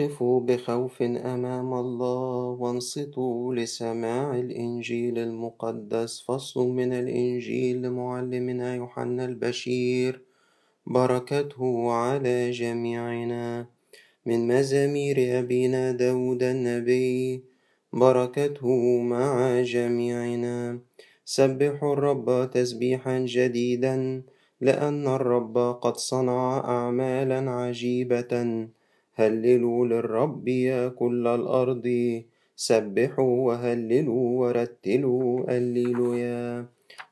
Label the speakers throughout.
Speaker 1: قفوا بخوف أمام الله وانصتوا لسماع الإنجيل المقدس. فصل من الإنجيل لمعلمنا يوحنا البشير. بركته على جميعنا. من مزامير أبينا داود النبي. بركته مع جميعنا. سبحوا الرب تسبيحا جديدا. لأن الرب قد صنع أعمالا عجيبة. هللوا للرب يا كل الأرض. سبحوا وهللوا ورتلوا. الليلويا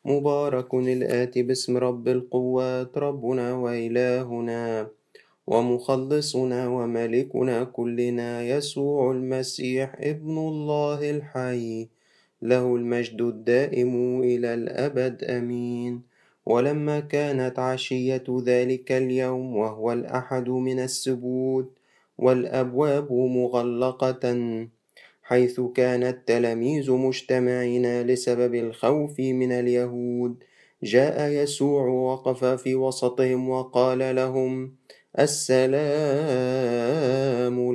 Speaker 1: مبارك الآتي باسم رب القوات. ربنا وإلهنا ومخلصنا وملكنا كلنا. يسوع المسيح ابن الله الحي. له المجد الدائم إلى الأبد. أمين. ولما كانت عشية ذلك اليوم وهو الأحد من السبوت والأبواب مغلقة حيث كان التلاميذ مجتمعين لسبب الخوف من اليهود. جاء يسوع وقف في وسطهم وقال لهم السلام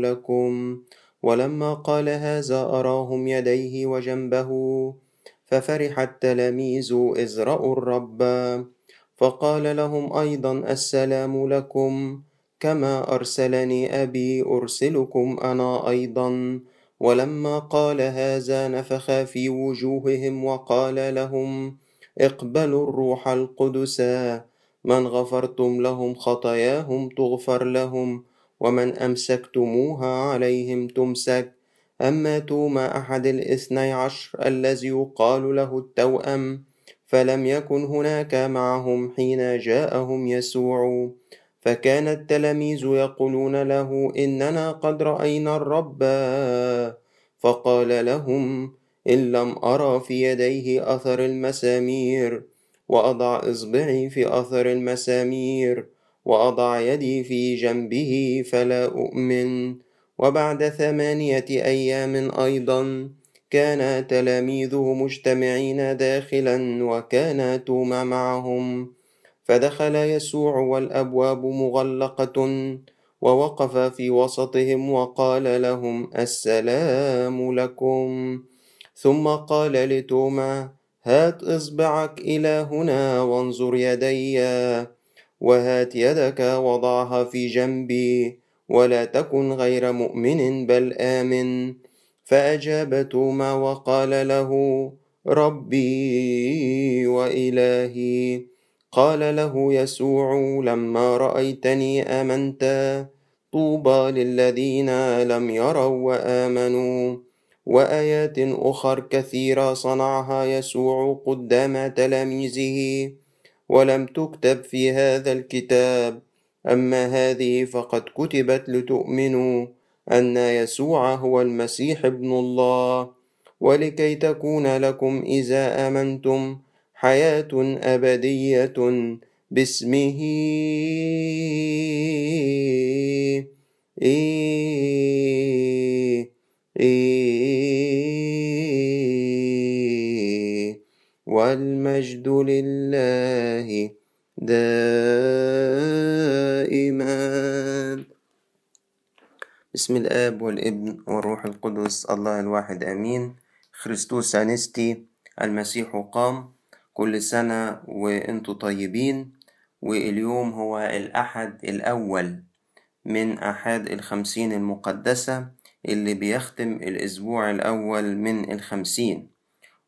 Speaker 1: لكم. ولما قال هذا أراهم يديه وجنبه. ففرح التلاميذ إذ رأوا الرب فقال لهم أيضا السلام لكم. كما أرسلني أبي أرسلكم أنا أيضا. ولما قال هذا نفخ في وجوههم وقال لهم اقبلوا الروح القدس. من غفرتم لهم خطاياهم تغفر لهم ومن أمسكتموها عليهم تمسك. أما توما أحد الاثني عشر الذي يقال له التوأم فلم يكن هناك معهم حين جاءهم يسوع. فكان التلاميذ يقولون له إننا قد رأينا الرب. فقال لهم إن لم أرى في يديه أثر المسامير وأضع إصبعي في أثر المسامير وأضع يدي في جنبه فلا أؤمن. وبعد ثمانية أيام أيضا كان تلاميذه مجتمعين داخلا وكان توما معهم. فدخل يسوع والأبواب مغلقة ووقف في وسطهم وقال لهم السلام لكم. ثم قال لتوما هات إصبعك إلى هنا وانظر يدي وهات يدك وضعها في جنبي ولا تكن غير مؤمن بل آمن. فأجاب توما وقال له ربي وإلهي. قال له يسوع لما رأيتني آمنت. طوبى للذين لم يروا وآمنوا. وآيات أخر كثيرة صنعها يسوع قدام تلاميذه. ولم تكتب في هذا الكتاب. أما هذه فقد كتبت لتؤمنوا أن يسوع هو المسيح ابن الله. ولكي تكون لكم إذا آمنتم حياة أبدية باسمه. إيه إيه والمجد لله دائما. بسم الآب والابن والروح القدس الله الواحد آمين. خريستوس أنستي المسيح قام. كل سنة وأنتم طيبين واليوم هو الأحد الأول من أحد الخمسين المقدسة اللي بيختم الأسبوع الأول من الخمسين.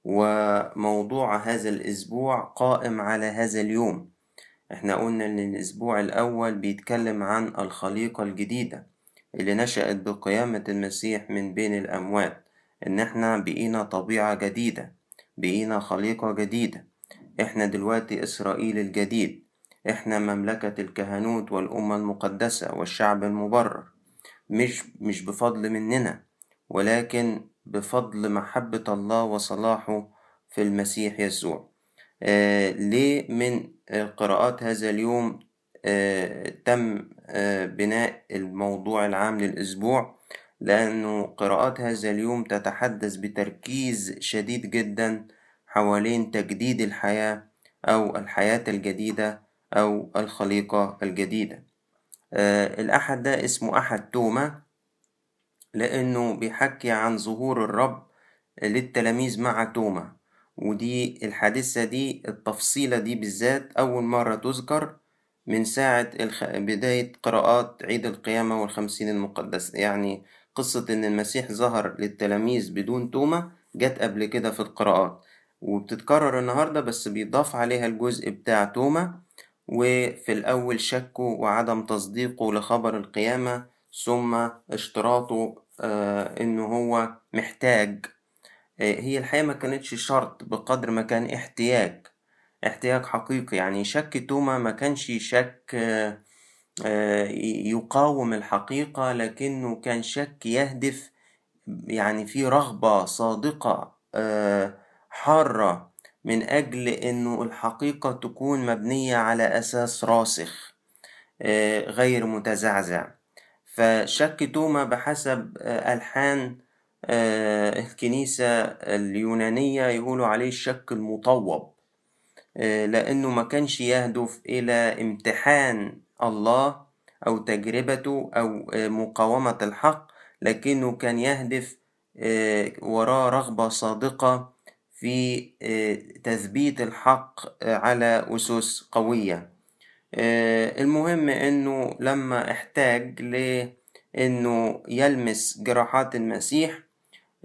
Speaker 1: وموضوع هذا الأسبوع قائم على هذا اليوم. إحنا قلنا إن الأسبوع الأول بيتكلم عن الخليقة الجديدة اللي نشأت بقيامة المسيح من بين الأموات إن إحنا بقينا طبيعة جديدة بقينا خليقة جديدة. إحنا دلوقتي إسرائيل الجديد إحنا مملكة الكهنوت والأمة المقدسة والشعب المبرر. مش مش بفضل مننا ولكن بفضل محبة الله وصلاحه في المسيح يسوع. آه ليه من قراءات هذا اليوم آه تم آه بناء الموضوع العام للأسبوع؟ لأنه قراءات هذا اليوم تتحدث بتركيز شديد جدا حوالين تجديد الحياة أو الحياة الجديدة أو الخليقة الجديدة. آه الأحد ده اسمه أحد توما لأنه بيحكي عن ظهور الرب للتلاميذ مع توما ودي الحادثة دي التفصيلة دي بالذات أول مرة تذكر من ساعة الخ... بداية قراءات عيد القيامة والخمسين المقدسة يعني قصة إن المسيح ظهر للتلاميذ بدون توما جت قبل كده في القراءات. وبتتكرر النهاردة بس بيضاف عليها الجزء بتاع توما وفي الأول شكه وعدم تصديقه لخبر القيامة ثم اشتراطه آه إنه هو محتاج. آه هي الحقيقة ما كانتش شرط بقدر ما كان احتياج. احتياج حقيقي يعني شك توما ما كانش شك آه يقاوم الحقيقة لكنه كان شك يهدف يعني في رغبة صادقة حارة من أجل إنه الحقيقة تكون مبنية على أساس راسخ غير متزعزع. فشك توما بحسب ألحان الكنيسة اليونانية يقولوا عليه الشك المطوب لأنه ما كانش يهدف إلى امتحان الله أو تجربته أو مقاومة الحق لكنه كان يهدف وراه رغبة صادقة في تثبيت الحق على أسس قوية. المهم إنه لما احتاج لإنه يلمس جراحات المسيح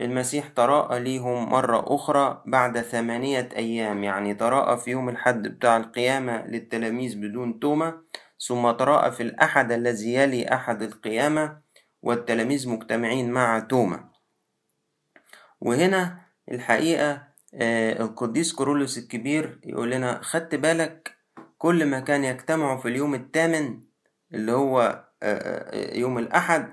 Speaker 1: المسيح تراءى ليهم مرة أخرى بعد ثمانية أيام. يعني تراءى في يوم الحد بتاع القيامة للتلاميذ بدون توما ثم تراءى في الأحد الذي يلي أحد القيامة والتلاميذ مجتمعين مع توما وهنا الحقيقة القديس كورولوس الكبير يقول لنا خدت بالك كل ما كان يجتمعوا في اليوم الثامن اللي هو يوم الأحد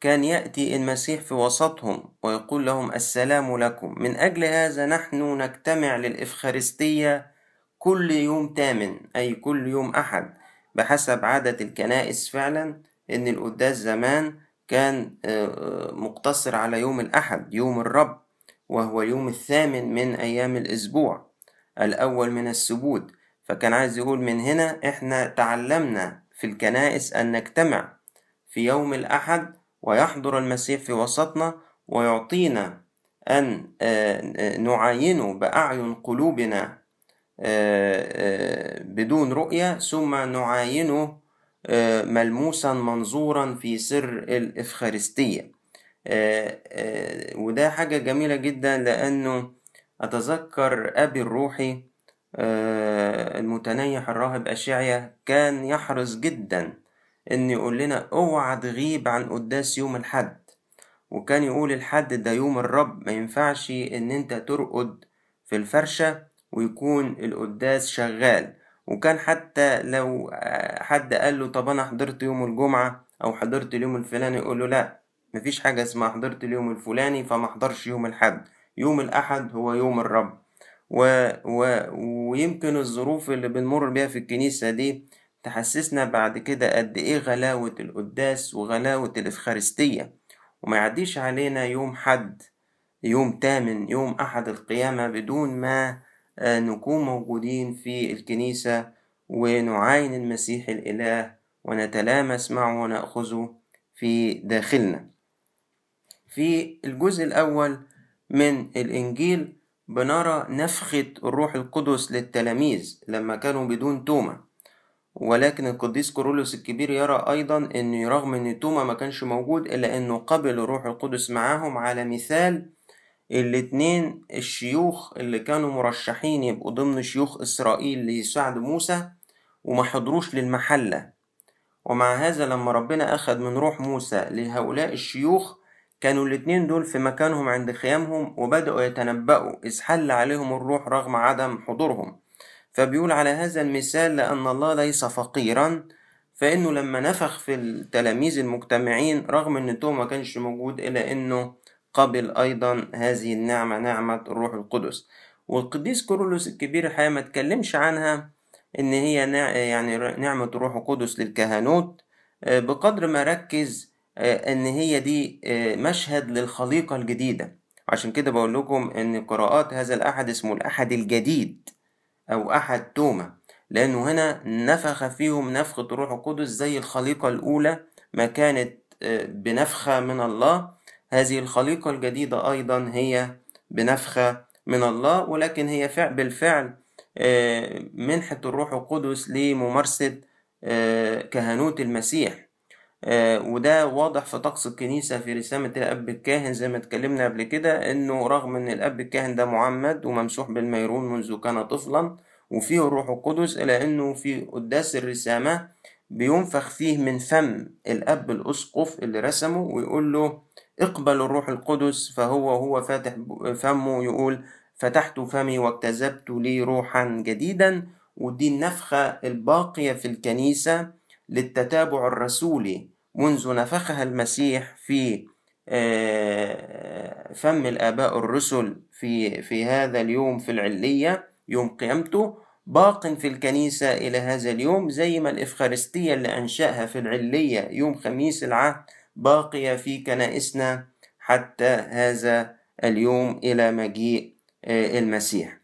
Speaker 1: كان يأتي المسيح في وسطهم ويقول لهم السلام لكم. من أجل هذا نحن نجتمع للإفخارستية كل يوم تامن أي كل يوم أحد بحسب عادة الكنائس فعلا إن القداس زمان كان مقتصر على يوم الأحد يوم الرب. وهو اليوم الثامن من أيام الأسبوع الأول من السبوت فكان عايز يقول من هنا إحنا تعلمنا في الكنائس أن نجتمع في يوم الأحد ويحضر المسيح في وسطنا ويعطينا أن نعاينه بأعين قلوبنا بدون رؤية ثم نعاينه ملموسا منظورا في سر الإفخارستية. وده حاجة جميلة جدا لأنه أتذكر أبي الروحي المتنيح الراهب أشعيا كان يحرص جدا إن يقول لنا اوعى تغيب عن قداس يوم الحد. وكان يقول الحد ده يوم الرب ما ينفعش إن أنت ترقد في الفرشة ويكون القداس شغال. وكان حتى لو حد قال له طب أنا حضرت يوم الجمعة أو حضرت اليوم الفلاني يقول له لأ مفيش حاجة اسمها حضرت اليوم الفلاني فما حضرش يوم الحد يوم الأحد هو يوم الرب. و... و... ويمكن الظروف اللي بنمر بيها في الكنيسة دي تحسسنا بعد كده قد إيه غلاوة القداس وغلاوة الإفخارستية. وما يعديش علينا يوم حد يوم تامن يوم أحد القيامة بدون ما نكون موجودين في الكنيسة ونعاين المسيح الإله ونتلامس معه ونأخذه في داخلنا. في الجزء الأول من الإنجيل بنرى نفخة الروح القدس للتلاميذ لما كانوا بدون توما ولكن القديس كورولوس الكبير يرى أيضا أن رغم أن توما ما كانش موجود إلا أنه قبل الروح القدس معاهم على مثال الاتنين الشيوخ اللي كانوا مرشحين يبقوا ضمن شيوخ إسرائيل ليساعد موسى وما حضروش للمحلة. ومع هذا لما ربنا أخذ من روح موسى لهؤلاء الشيوخ كانوا الاتنين دول في مكانهم عند خيامهم وبدأوا يتنبأوا إذ حل عليهم الروح رغم عدم حضورهم. فبيقول على هذا المثال لأن الله ليس فقيرا فإنه لما نفخ في التلاميذ المجتمعين رغم إن توما ما كانش موجود إلا إنه قبل أيضا هذه النعمة نعمة الروح القدس. والقديس كورولوس الكبير الحقيقة ما تكلمش عنها إن هي يعني نعمة الروح القدس للكهنوت. بقدر ما ركز إن هي دي مشهد للخليقة الجديدة. عشان كده بقول لكم إن قراءات هذا الأحد اسمه الأحد الجديد أو أحد توما لأنه هنا نفخ فيهم نفخة الروح القدس زي الخليقة الأولى ما كانت بنفخة من الله. هذه الخليقة الجديدة أيضا هي بنفخة من الله ولكن هي فعل بالفعل منحة الروح القدس لممارسة كهنوت المسيح. وده واضح في طقس الكنيسة في رسالة الأب الكاهن زي ما اتكلمنا قبل كده إنه رغم إن الأب الكاهن ده معمد وممسوح بالميرون منذ كان طفلا وفيه الروح القدس إلى إنه في قداس الرسامة بينفخ فيه من فم الأب الأسقف اللي رسمه ويقول له اقبل الروح القدس فهو هو فاتح فمه يقول فتحت فمي واكتسبت لي روحا جديدا ودي النفخة الباقية في الكنيسة للتتابع الرسولي منذ نفخها المسيح في فم الآباء الرسل في في هذا اليوم في العلية يوم قيامته باق في الكنيسة إلى هذا اليوم زي ما الإفخارستية اللي أنشأها في العلية يوم خميس العهد باقية في كنائسنا حتى هذا اليوم إلى مجيء المسيح.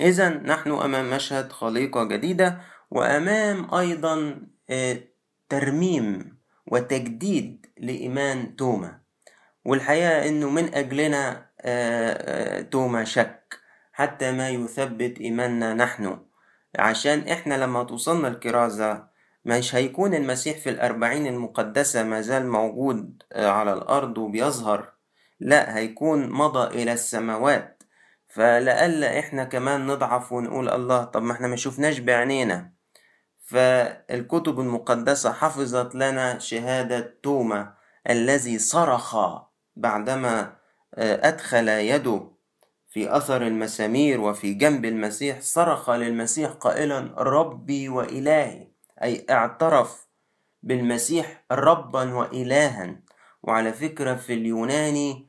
Speaker 1: إذا نحن أمام مشهد خليقة جديدة وأمام أيضا ترميم وتجديد لإيمان توما. والحقيقة إنه من أجلنا توما شك حتى ما يثبت إيماننا نحن عشان إحنا لما توصلنا الكرازة مش هيكون المسيح في الأربعين المقدسة ما زال موجود على الأرض وبيظهر لا هيكون مضى إلى السماوات. فلألا إحنا كمان نضعف ونقول الله طب ما إحنا ما شفناش بعينينا. فالكتب المقدسة حفظت لنا شهادة توما الذي صرخ بعدما أدخل يده في أثر المسامير وفي جنب المسيح صرخ للمسيح قائلا ربي وإلهي. أي اعترف بالمسيح ربا وإلها. وعلى فكرة في اليوناني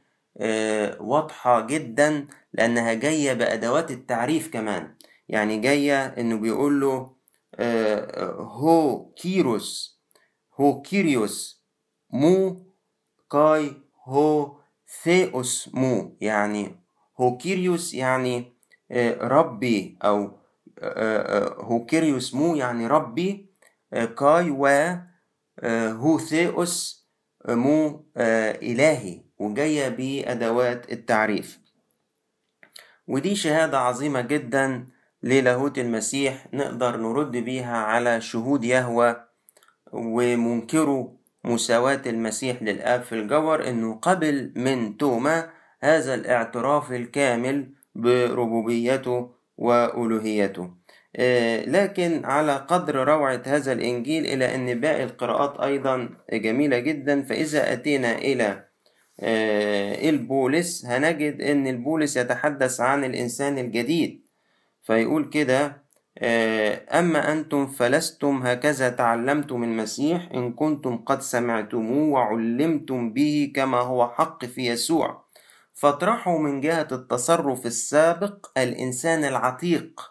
Speaker 1: واضحة جدا لأنها جاية بأدوات التعريف كمان. يعني جاية إنه بيقول له هو كيروس ο Κύριος μου και ο Θεός μου يعني ο Κύριος يعني ربي أو ο Κύριος μου يعني ربي και و ο Θεός μου إلهي وجاية بأدوات التعريف ودي شهادة عظيمة جدا للاهوت المسيح نقدر نرد بيها على شهود يهوى ومنكروا مساواة المسيح للآب في الجوهر إنه قبل من توما هذا الاعتراف الكامل بربوبيته وألوهيته. لكن على قدر روعة هذا الإنجيل إلى أن باقي القراءات أيضا جميلة جدا فإذا أتينا إلى البولس هنجد أن البولس يتحدث عن الإنسان الجديد. فيقول كده أما أنتم فلستم هكذا تعلمتم المسيح إن كنتم قد سمعتموه وعلمتم به كما هو حق في يسوع. فاطرحوا من جهة التصرف السابق الإنسان العتيق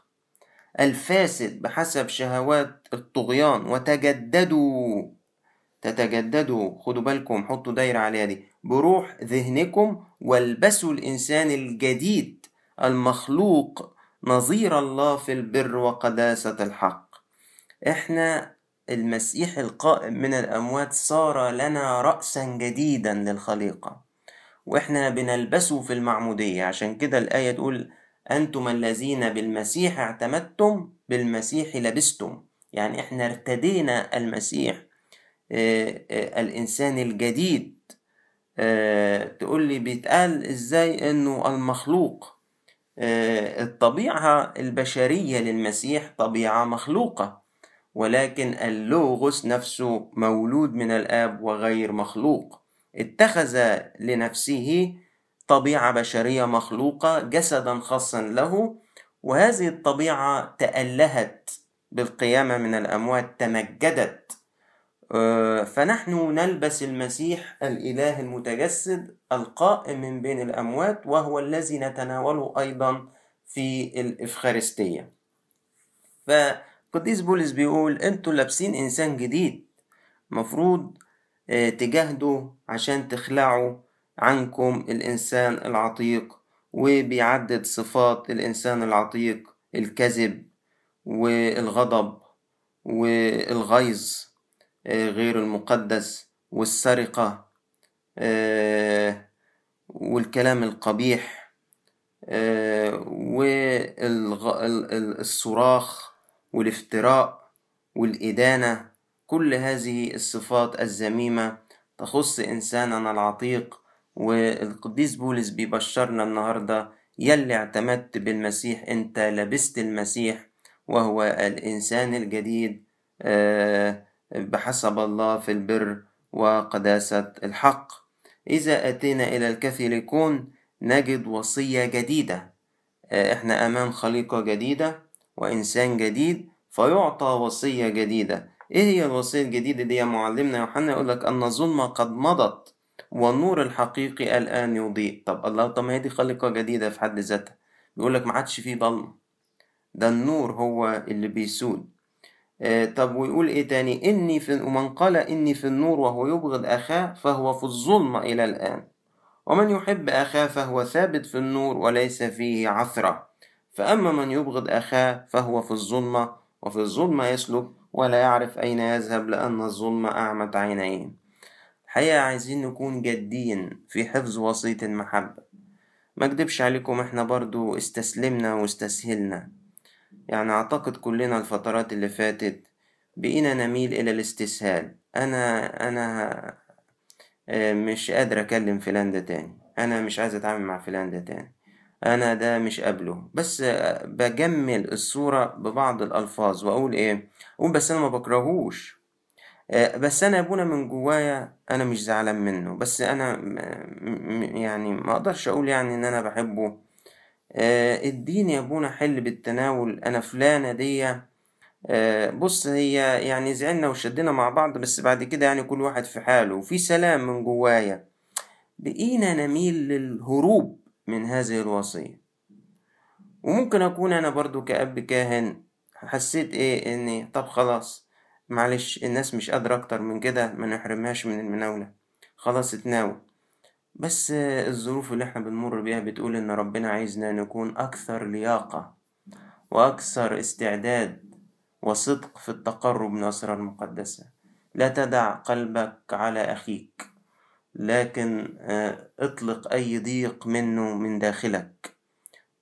Speaker 1: الفاسد بحسب شهوات الطغيان وتجددوا تتجددوا خدوا بالكم حطوا دايرة عليها دي بروح ذهنكم والبسوا الإنسان الجديد المخلوق نظير الله في البر وقداسة الحق. إحنا المسيح القائم من الأموات صار لنا رأسا جديدا للخليقة. وإحنا بنلبسه في المعمودية. عشان كده الآية تقول أنتم الذين بالمسيح اعتمدتم بالمسيح لبستم. يعني إحنا ارتدينا المسيح آه آه الإنسان الجديد. آه تقول لي بيتقال إزاي إنه المخلوق؟ الطبيعة البشرية للمسيح طبيعة مخلوقة ولكن اللوغوس نفسه مولود من الآب وغير مخلوق. اتخذ لنفسه طبيعة بشرية مخلوقة جسدا خاصا له وهذه الطبيعة تألهت بالقيامة من الأموات تمجدت. فنحن نلبس المسيح الإله المتجسد القائم من بين الأموات وهو الذي نتناوله أيضا في الإفخارستية. فقديس بولس بيقول أنتوا لابسين إنسان جديد. مفروض تجاهدوا عشان تخلعوا عنكم الإنسان العتيق وبيعدد صفات الإنسان العتيق الكذب والغضب والغيظ. غير المقدس والسرقة آه، والكلام القبيح والصراخ والافتراء والإدانة. كل هذه الصفات الذميمة تخص إنساننا العتيق والقديس بولس بيبشرنا النهاردة يلي اعتمدت بالمسيح أنت لبست المسيح وهو الإنسان الجديد آه، بحسب الله في البر وقداسة الحق. إذا أتينا إلى الكاثوليكون نجد وصية جديدة. آه، إحنا أمام خليقة جديدة وإنسان جديد فيعطى وصية جديدة. إيه هي الوصية الجديدة دي يا معلمنا يوحنا؟ يقول لك أن الظلمة قد مضت والنور الحقيقي الآن يضيء. طب الله طب ما هي دي خليقة جديدة في حد ذاتها؟ بيقول لك ما عادش فيه ضلمة ده النور هو اللي بيسود. آه طب ويقول إيه تاني؟ إني في ومن قال إني في النور وهو يبغض أخاه فهو في الظلمة إلى الآن. ومن يحب أخاه فهو ثابت في النور وليس فيه عثرة. فأما من يبغض أخاه فهو في الظلمة وفي الظلمة يسلك ولا يعرف أين يذهب لأن الظلمة أعمت عينيه. الحقيقة عايزين نكون جادين في حفظ وصية المحبة. ما أكدبش عليكم إحنا برضو استسلمنا واستسهلنا. يعني أعتقد كلنا الفترات اللي فاتت بقينا نميل إلى الاستسهال. أنا أنا آه، مش قادر أكلم فلان ده تاني. أنا مش عايز أتعامل مع فلان ده تاني. أنا ده مش قابله. بس بجمل الصورة ببعض الألفاظ وأقول إيه؟ أقول بس أنا ما بكرهوش. آه، بس أنا أبونا من جوايا أنا مش زعلان منه. بس أنا يعني ما أقدرش أقول يعني إن أنا بحبه. آه، اديني يا ابونا حل بالتناول. أنا فلانة دي آه، بص هي يعني زعلنا وشدنا مع بعض بس بعد كده يعني كل واحد في حاله. وفي سلام من جوايا. بقينا نميل للهروب من هذه الوصية. وممكن أكون أنا برضو كأب كاهن. حسيت إيه؟ إني طب خلاص. معلش الناس مش قادرة أكتر من كده. ما نحرمهاش من المناولة. خلاص اتناول. بس الظروف اللي إحنا بنمر بيها بتقول إن ربنا عايزنا نكون أكثر لياقة وأكثر استعداد وصدق في التقرب من الأسرار المقدسة. لا تدع قلبك على أخيك لكن آه، اطلق أي ضيق منه من داخلك.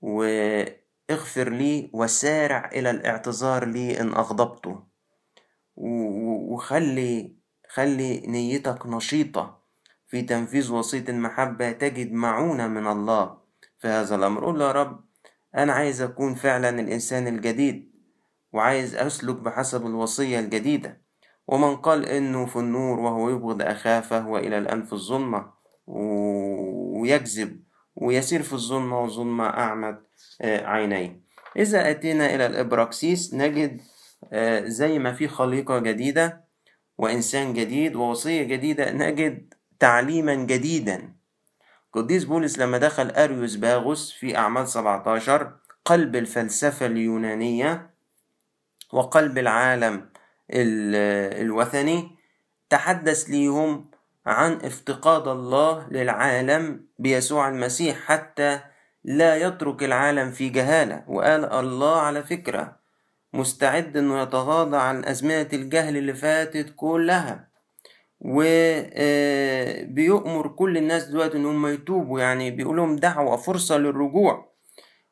Speaker 1: واغفر لي وسارع إلى الاعتذار لي إن أغضبته. وخلي خلي نيتك نشيطة. في تنفيذ وصية المحبة تجد معونة من الله. في هذا الأمر قول يا رب أنا عايز أكون فعلا الإنسان الجديد وعايز أسلك بحسب الوصية الجديدة. ومن قال إنه في النور وهو يبغض أخاه فهو إلى الآن في الظلمة ويكذب ويسير في الظلمة والظلمة أعمت آه، عينيه. إذا أتينا إلى الإبراكسيس نجد آه، زي ما في خليقة جديدة وإنسان جديد ووصية جديدة نجد تعليما جديدا. قديس بولس لما دخل أريوس باغوس في أعمال 17 قلب الفلسفة اليونانية وقلب العالم الوثني تحدث ليهم عن افتقاد الله للعالم بيسوع المسيح حتى لا يترك العالم في جهالة وقال الله على فكرة مستعد إنه يتغاضى عن ازمنة الجهل اللي فاتت كلها. وبيؤمر كل الناس دلوقتي انهم يتوبوا يعني بيقولهم دعوة فرصة للرجوع.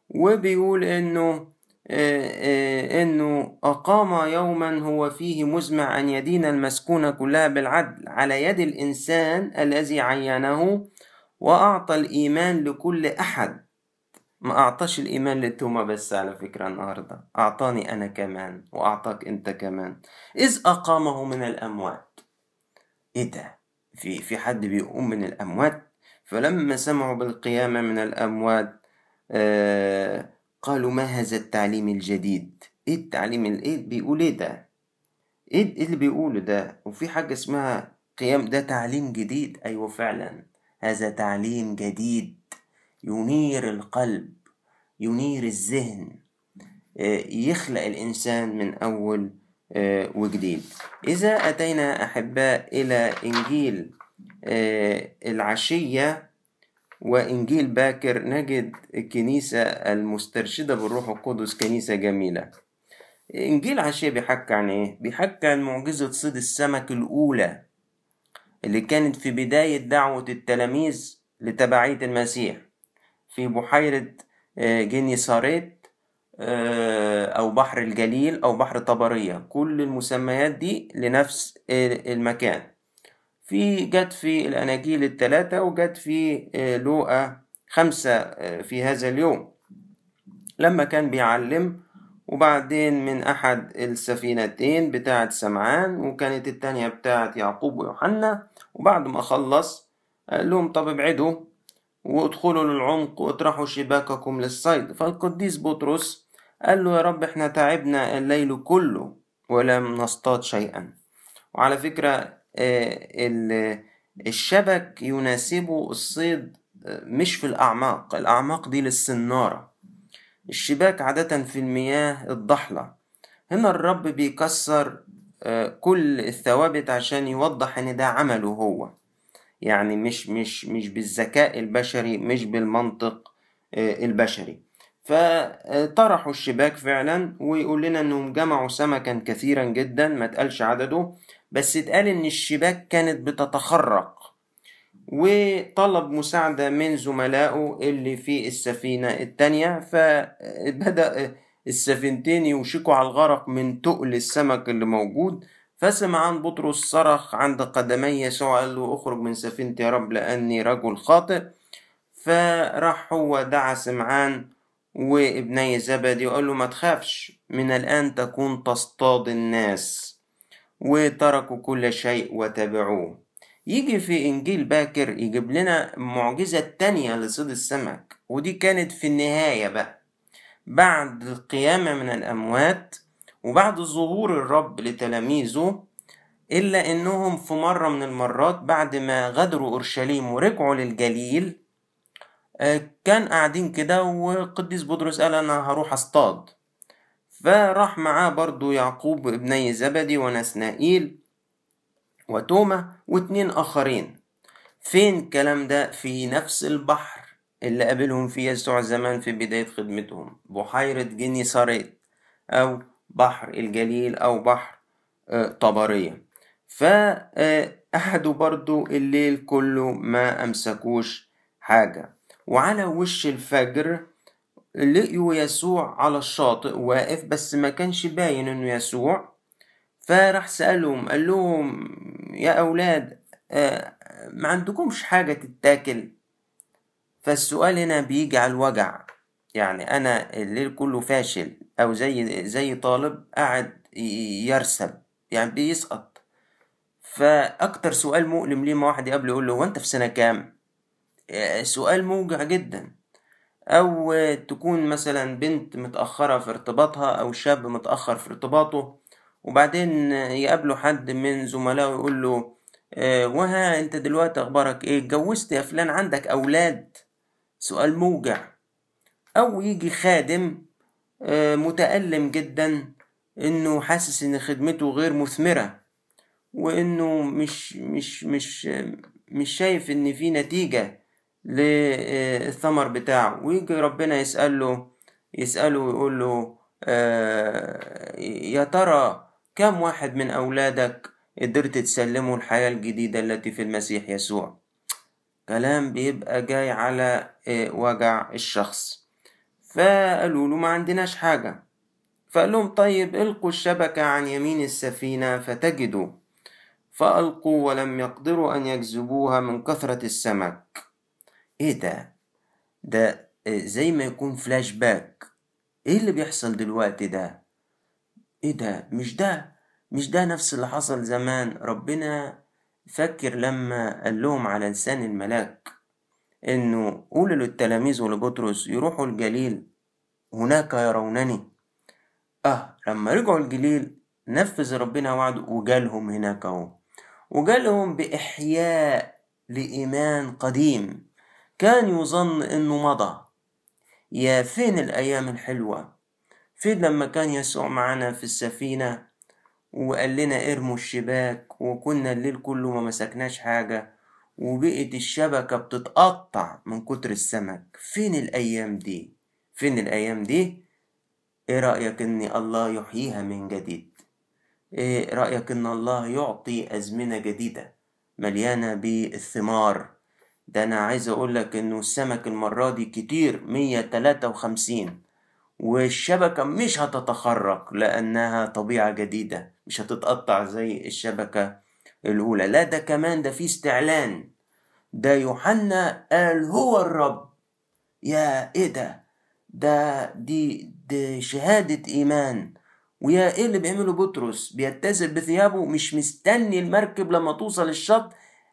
Speaker 1: وبيقول إنه آه، آه، إنه أقام يوما هو فيه مزمع أن يدين المسكونة كلها بالعدل على يد الإنسان الذي عينه وأعطى الإيمان لكل أحد. ما أعطاش الإيمان للتومة بس على فكرة النهاردة أعطاني أنا كمان وأعطاك أنت كمان. إذ أقامه من الأموات. إيه ده في في حد بيقوم من الأموات فلما سمعوا بالقيامة من الأموات آه قالوا ما هذا التعليم الجديد؟ إيه التعليم إيه بيقول إيه ده؟ إيه, إيه اللي بيقوله ده؟ وفي حاجة اسمها قيام ده تعليم جديد. أيوه فعلا هذا تعليم جديد. ينير القلب ينير الذهن. آه، يخلق الإنسان من أول وجديد إذا أتينا أحباء إلى إنجيل آه، العشية وإنجيل باكر نجد الكنيسة المسترشدة بالروح القدس كنيسة جميلة. إنجيل عشية بيحكي عن إيه؟ بيحكي عن معجزة صيد السمك الأولى اللي كانت في بداية دعوة التلاميذ لتبعية المسيح في بحيرة جني ساريت أو بحر الجليل أو بحر طبرية. كل المسميات دي لنفس المكان. في جت في الأناجيل الثلاثة وجت في لوقا خمسة في هذا اليوم. لما كان بيعلم وبعدين من أحد السفينتين بتاعة سمعان وكانت التانية بتاعة يعقوب ويوحنا. وبعد ما خلص قال لهم طب ابعدوا وادخلوا للعمق واطرحوا شباككم للصيد. فالقديس بطرس قال له يا رب إحنا تعبنا الليل كله ولم نصطاد شيئا. وعلى فكرة الشبك يناسبه الصيد مش في الأعماق. الأعماق دي للسنارة الشباك عادة في المياه الضحلة. هنا الرب بيكسر كل الثوابت عشان يوضح إن ده عمله هو. يعني مش مش مش بالذكاء البشري مش بالمنطق البشري. فطرحوا الشباك فعلا ويقول لنا إنهم جمعوا سمكا كثيرا جدا ما تقالش عدده بس اتقال إن الشباك كانت بتتخرق. وطلب مساعدة من زملائه اللي في السفينة التانية فبدأ السفينتين يوشكوا على الغرق من تقل السمك اللي موجود. فسمع عن بطرس صرخ عند قدمي يسوع قال له اخرج من سفينتي يا رب لأني رجل خاطئ. فراح هو دعا سمعان وابني زبدي وقال له ما تخافش من الآن تكون تصطاد الناس. وتركوا كل شيء وتبعوه. يجي في إنجيل باكر يجيب لنا معجزة تانية لصيد السمك ودي كانت في النهاية بقى. بعد القيامة من الأموات وبعد ظهور الرب لتلاميذه إلا إنهم في مرة من المرات بعد ما غادروا أورشليم ورجعوا للجليل كان قاعدين كده وقديس بطرس قال أنا هروح أصطاد. فراح معاه برضو يعقوب ابني زبدي ونسنائيل وتوما واتنين آخرين. فين الكلام ده؟ في نفس البحر اللي قابلهم فيه يسوع زمان في بداية خدمتهم. بحيرة جني ساريت أو بحر الجليل أو بحر طبرية. فقعدوا برضو الليل كله ما أمسكوش حاجة. وعلى وش الفجر لقيوا يسوع على الشاطئ واقف بس ما كانش باين إنه يسوع. فراح سألهم قال لهم يا أولاد ما عندكمش حاجة تتاكل؟ فالسؤال هنا بيجي على الوجع. يعني أنا الليل كله فاشل أو زي زي طالب قاعد يرسب يعني بيسقط. فأكتر سؤال مؤلم ليه ما واحد يقابله يقول له هو أنت في سنة كام؟ سؤال موجع جدا. أو تكون مثلا بنت متأخرة في ارتباطها أو شاب متأخر في ارتباطه وبعدين يقابله حد من زملائه يقول له آه وها أنت دلوقتي أخبارك إيه؟ اتجوزت يا فلان عندك أولاد. سؤال موجع. أو يجي خادم آه متألم جدا إنه حاسس إن خدمته غير مثمرة وإنه مش مش مش مش شايف إن في نتيجة. للثمر بتاعه. ويجي ربنا يسأله يسأله ويقول له آه يا ترى كم واحد من أولادك قدرت تسلمه الحياة الجديدة التي في المسيح يسوع؟ كلام بيبقى جاي على وجع الشخص. فقالوا له ما عندناش حاجة. فقال لهم طيب إلقوا الشبكة عن يمين السفينة فتجدوا. فألقوا ولم يقدروا أن يجذبوها من كثرة السمك. إيه ده؟ ده زي ما يكون فلاش باك إيه اللي بيحصل دلوقتي ده؟ إيه ده؟ مش ده مش ده نفس اللي حصل زمان؟ ربنا فكر لما قال لهم على لسان الملاك إنه قولوا للتلاميذ ولبطرس يروحوا الجليل هناك يرونني. آه لما رجعوا الجليل نفذ ربنا وعده وجالهم هناك أهو. وجالهم بإحياء لإيمان قديم. كان يظن إنه مضى. يا فين الأيام الحلوة؟ فين لما كان يسوع معانا في السفينة وقال لنا ارموا الشباك وكنا الليل كله ما مسكناش حاجة وبقت الشبكة بتتقطع من كتر السمك؟ فين الأيام دي؟ فين الأيام دي؟ إيه رأيك إن الله يحييها من جديد؟ إيه رأيك إن الله يعطي أزمنة جديدة مليانة بالثمار؟ ده أنا عايز أقول لك إنه السمك المرة دي كتير مية تلاتة وخمسين والشبكة مش هتتخرق لأنها طبيعة جديدة مش هتتقطع زي الشبكة الأولى. لا ده كمان ده في استعلان. ده يوحنا قال هو الرب. يا إيه ده؟ ده دي دي شهادة إيمان. ويا إيه اللي بيعمله بطرس؟ بيتزل بثيابه مش مستني المركب لما توصل الشط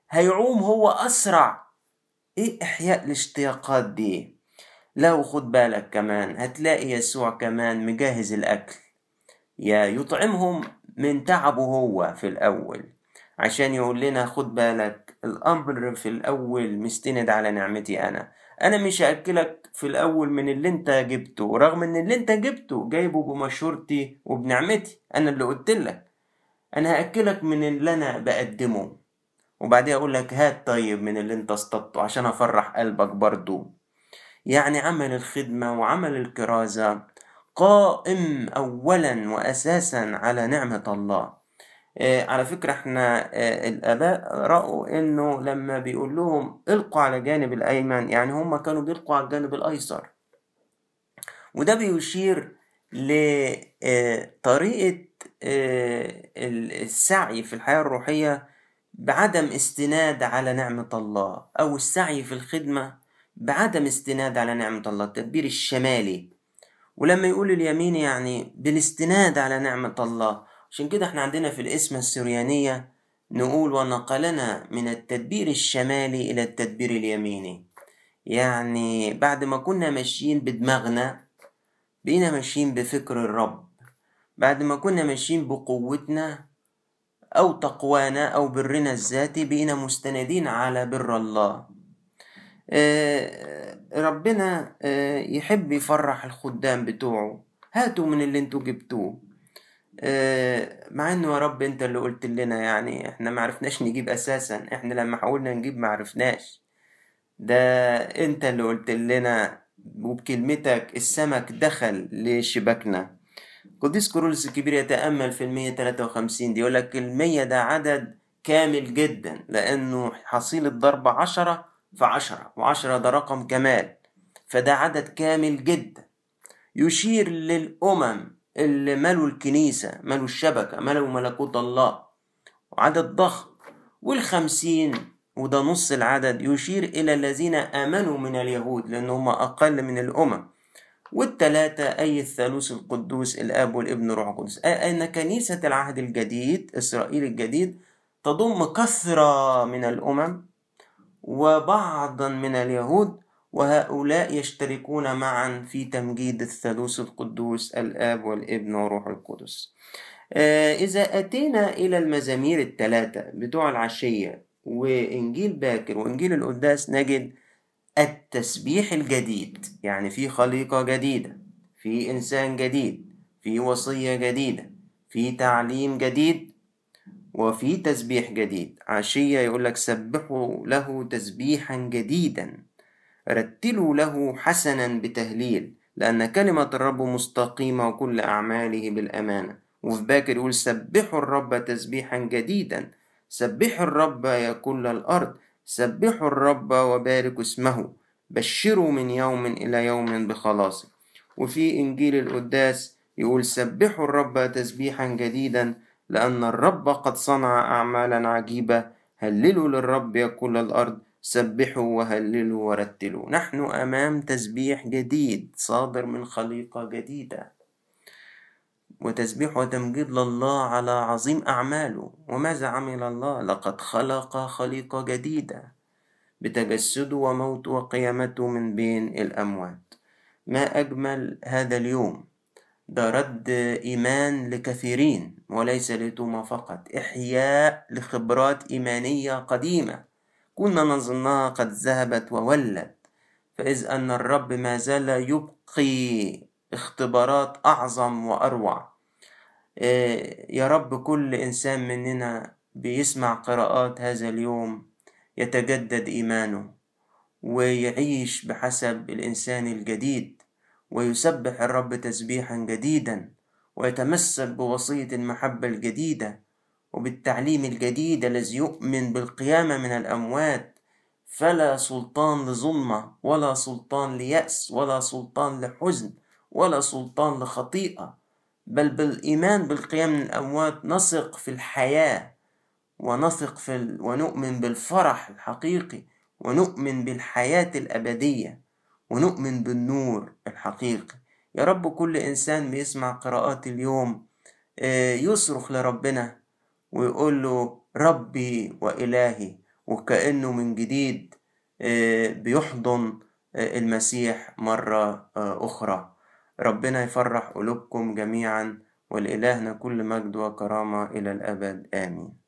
Speaker 1: هيعوم هو أسرع. إيه إحياء الاشتياقات دي. لو خد بالك كمان هتلاقي يسوع كمان مجهز الأكل. يا يطعمهم من تعبه هو في الأول. عشان يقول لنا خد بالك الأمر في الأول مستند على نعمتي أنا. أنا مش هأكلك في الأول من اللي أنت جبته رغم إن اللي أنت جبته جايبه بمشورتي وبنعمتي. أنا اللي قلت لك. أنا هأكلك من اللي أنا بقدمه. وبعدين أقول لك هات طيب من اللي أنت اصطدته عشان أفرح قلبك برضو. يعني عمل الخدمة وعمل الكرازة قائم أولا وأساسا على نعمة الله. آه، على فكرة إحنا آه، الآباء رأوا إنه لما بيقول لهم إلقوا على الجانب الأيمن يعني هم كانوا بيلقوا على الجانب الأيسر. وده بيشير لطريقة السعي في الحياة الروحية بعدم استناد على نعمة الله أو السعي في الخدمة بعدم استناد على نعمة الله التدبير الشمالي. ولما يقول اليمين يعني بالاستناد على نعمة الله. عشان كده إحنا عندنا في الاسم السريانية نقول ونقلنا من التدبير الشمالي إلى التدبير اليميني. يعني بعد ما كنا ماشيين بدماغنا بقينا ماشيين بفكر الرب. بعد ما كنا ماشيين بقوتنا أو تقوانا أو برنا الذاتي بقينا مستندين على بر الله. آه، ربنا آه، يحب يفرح الخدام بتوعه. هاتوا من اللي أنتوا جبتوه. آه، مع إنه يا رب انت اللي قلت لنا يعني إحنا ما عرفناش نجيب أساسا. إحنا لما حاولنا نجيب ما عرفناش. ده انت اللي قلت لنا وبكلمتك السمك دخل لشباكنا. قديس كورولوس الكبير يتأمل في المية تلاتة وخمسين دي يقول لك المية ده عدد كامل جدا لأنه حصيل الضرب عشرة فعشرة وعشرة ده رقم كمال. فده عدد كامل جدا. يشير للأمم اللي ملوا الكنيسة ملوا الشبكة ملوا ملكوت الله. وعدد ضخم. والخمسين وده نص العدد يشير إلى الذين آمنوا من اليهود لأنهم أقل من الأمم. والتلاتة أي الثالوث القدوس الآب والابن روح القدس. أن كنيسة العهد الجديد إسرائيل الجديد تضم كثرة من الأمم وبعضا من اليهود وهؤلاء يشتركون معا في تمجيد الثالوث القدوس الآب والابن وروح القدس. إذا أتينا إلى المزامير الثلاثة بتوع العشية وإنجيل باكر وإنجيل القداس نجد التسبيح الجديد. يعني في خليقة جديدة في إنسان جديد في وصية جديدة في تعليم جديد وفي تسبيح جديد. عشية يقول لك سبحوا له تسبيحا جديدا. رتلوا له حسنا بتهليل لأن كلمة الرب مستقيمة وكل أعماله بالأمانة. وفي باكر يقول سبحوا الرب تسبيحا جديدا. سبحوا الرب يا كل الأرض. سبحوا الرب وباركوا اسمه. بشروا من يوم إلى يوم بخلاصه وفي إنجيل القداس يقول سبحوا الرب تسبيحا جديدا لأن الرب قد صنع أعمالا عجيبة. هللوا للرب يا كل الأرض. سبحوا وهللوا ورتلوا. نحن أمام تسبيح جديد صادر من خليقة جديدة. وتسبيح وتمجيد لله على عظيم أعماله. وماذا عمل الله لقد خلق خليقة جديدة. بتجسده وموته وقيامته من بين الأموات. ما أجمل هذا اليوم؟ ده رد إيمان لكثيرين وليس لتوما فقط. إحياء لخبرات إيمانية قديمة. كنا نظنها قد ذهبت وولت فإذ أن الرب ما زال يبقي اختبارات أعظم وأروع. يا رب كل إنسان مننا بيسمع قراءات هذا اليوم يتجدد إيمانه ويعيش بحسب الإنسان الجديد ويسبح الرب تسبيحا جديدا ويتمسك بوصية المحبة الجديدة وبالتعليم الجديد الذي يؤمن بالقيامة من الأموات. فلا سلطان لظلمة ولا سلطان ليأس ولا سلطان لحزن ولا سلطان لخطيئة. بل بالإيمان بالقيام من الأموات نثق في الحياة ونثق في ال... ونؤمن بالفرح الحقيقي ونؤمن بالحياة الأبدية ونؤمن بالنور الحقيقي. يا رب كل إنسان بيسمع قراءات اليوم يصرخ لربنا ويقول له ربي وإلهي وكأنه من جديد بيحضن المسيح مرة أخرى. ربنا يفرح قلوبكم جميعا ولإلهنا كل مجد وكرامة إلى الأبد. آمين.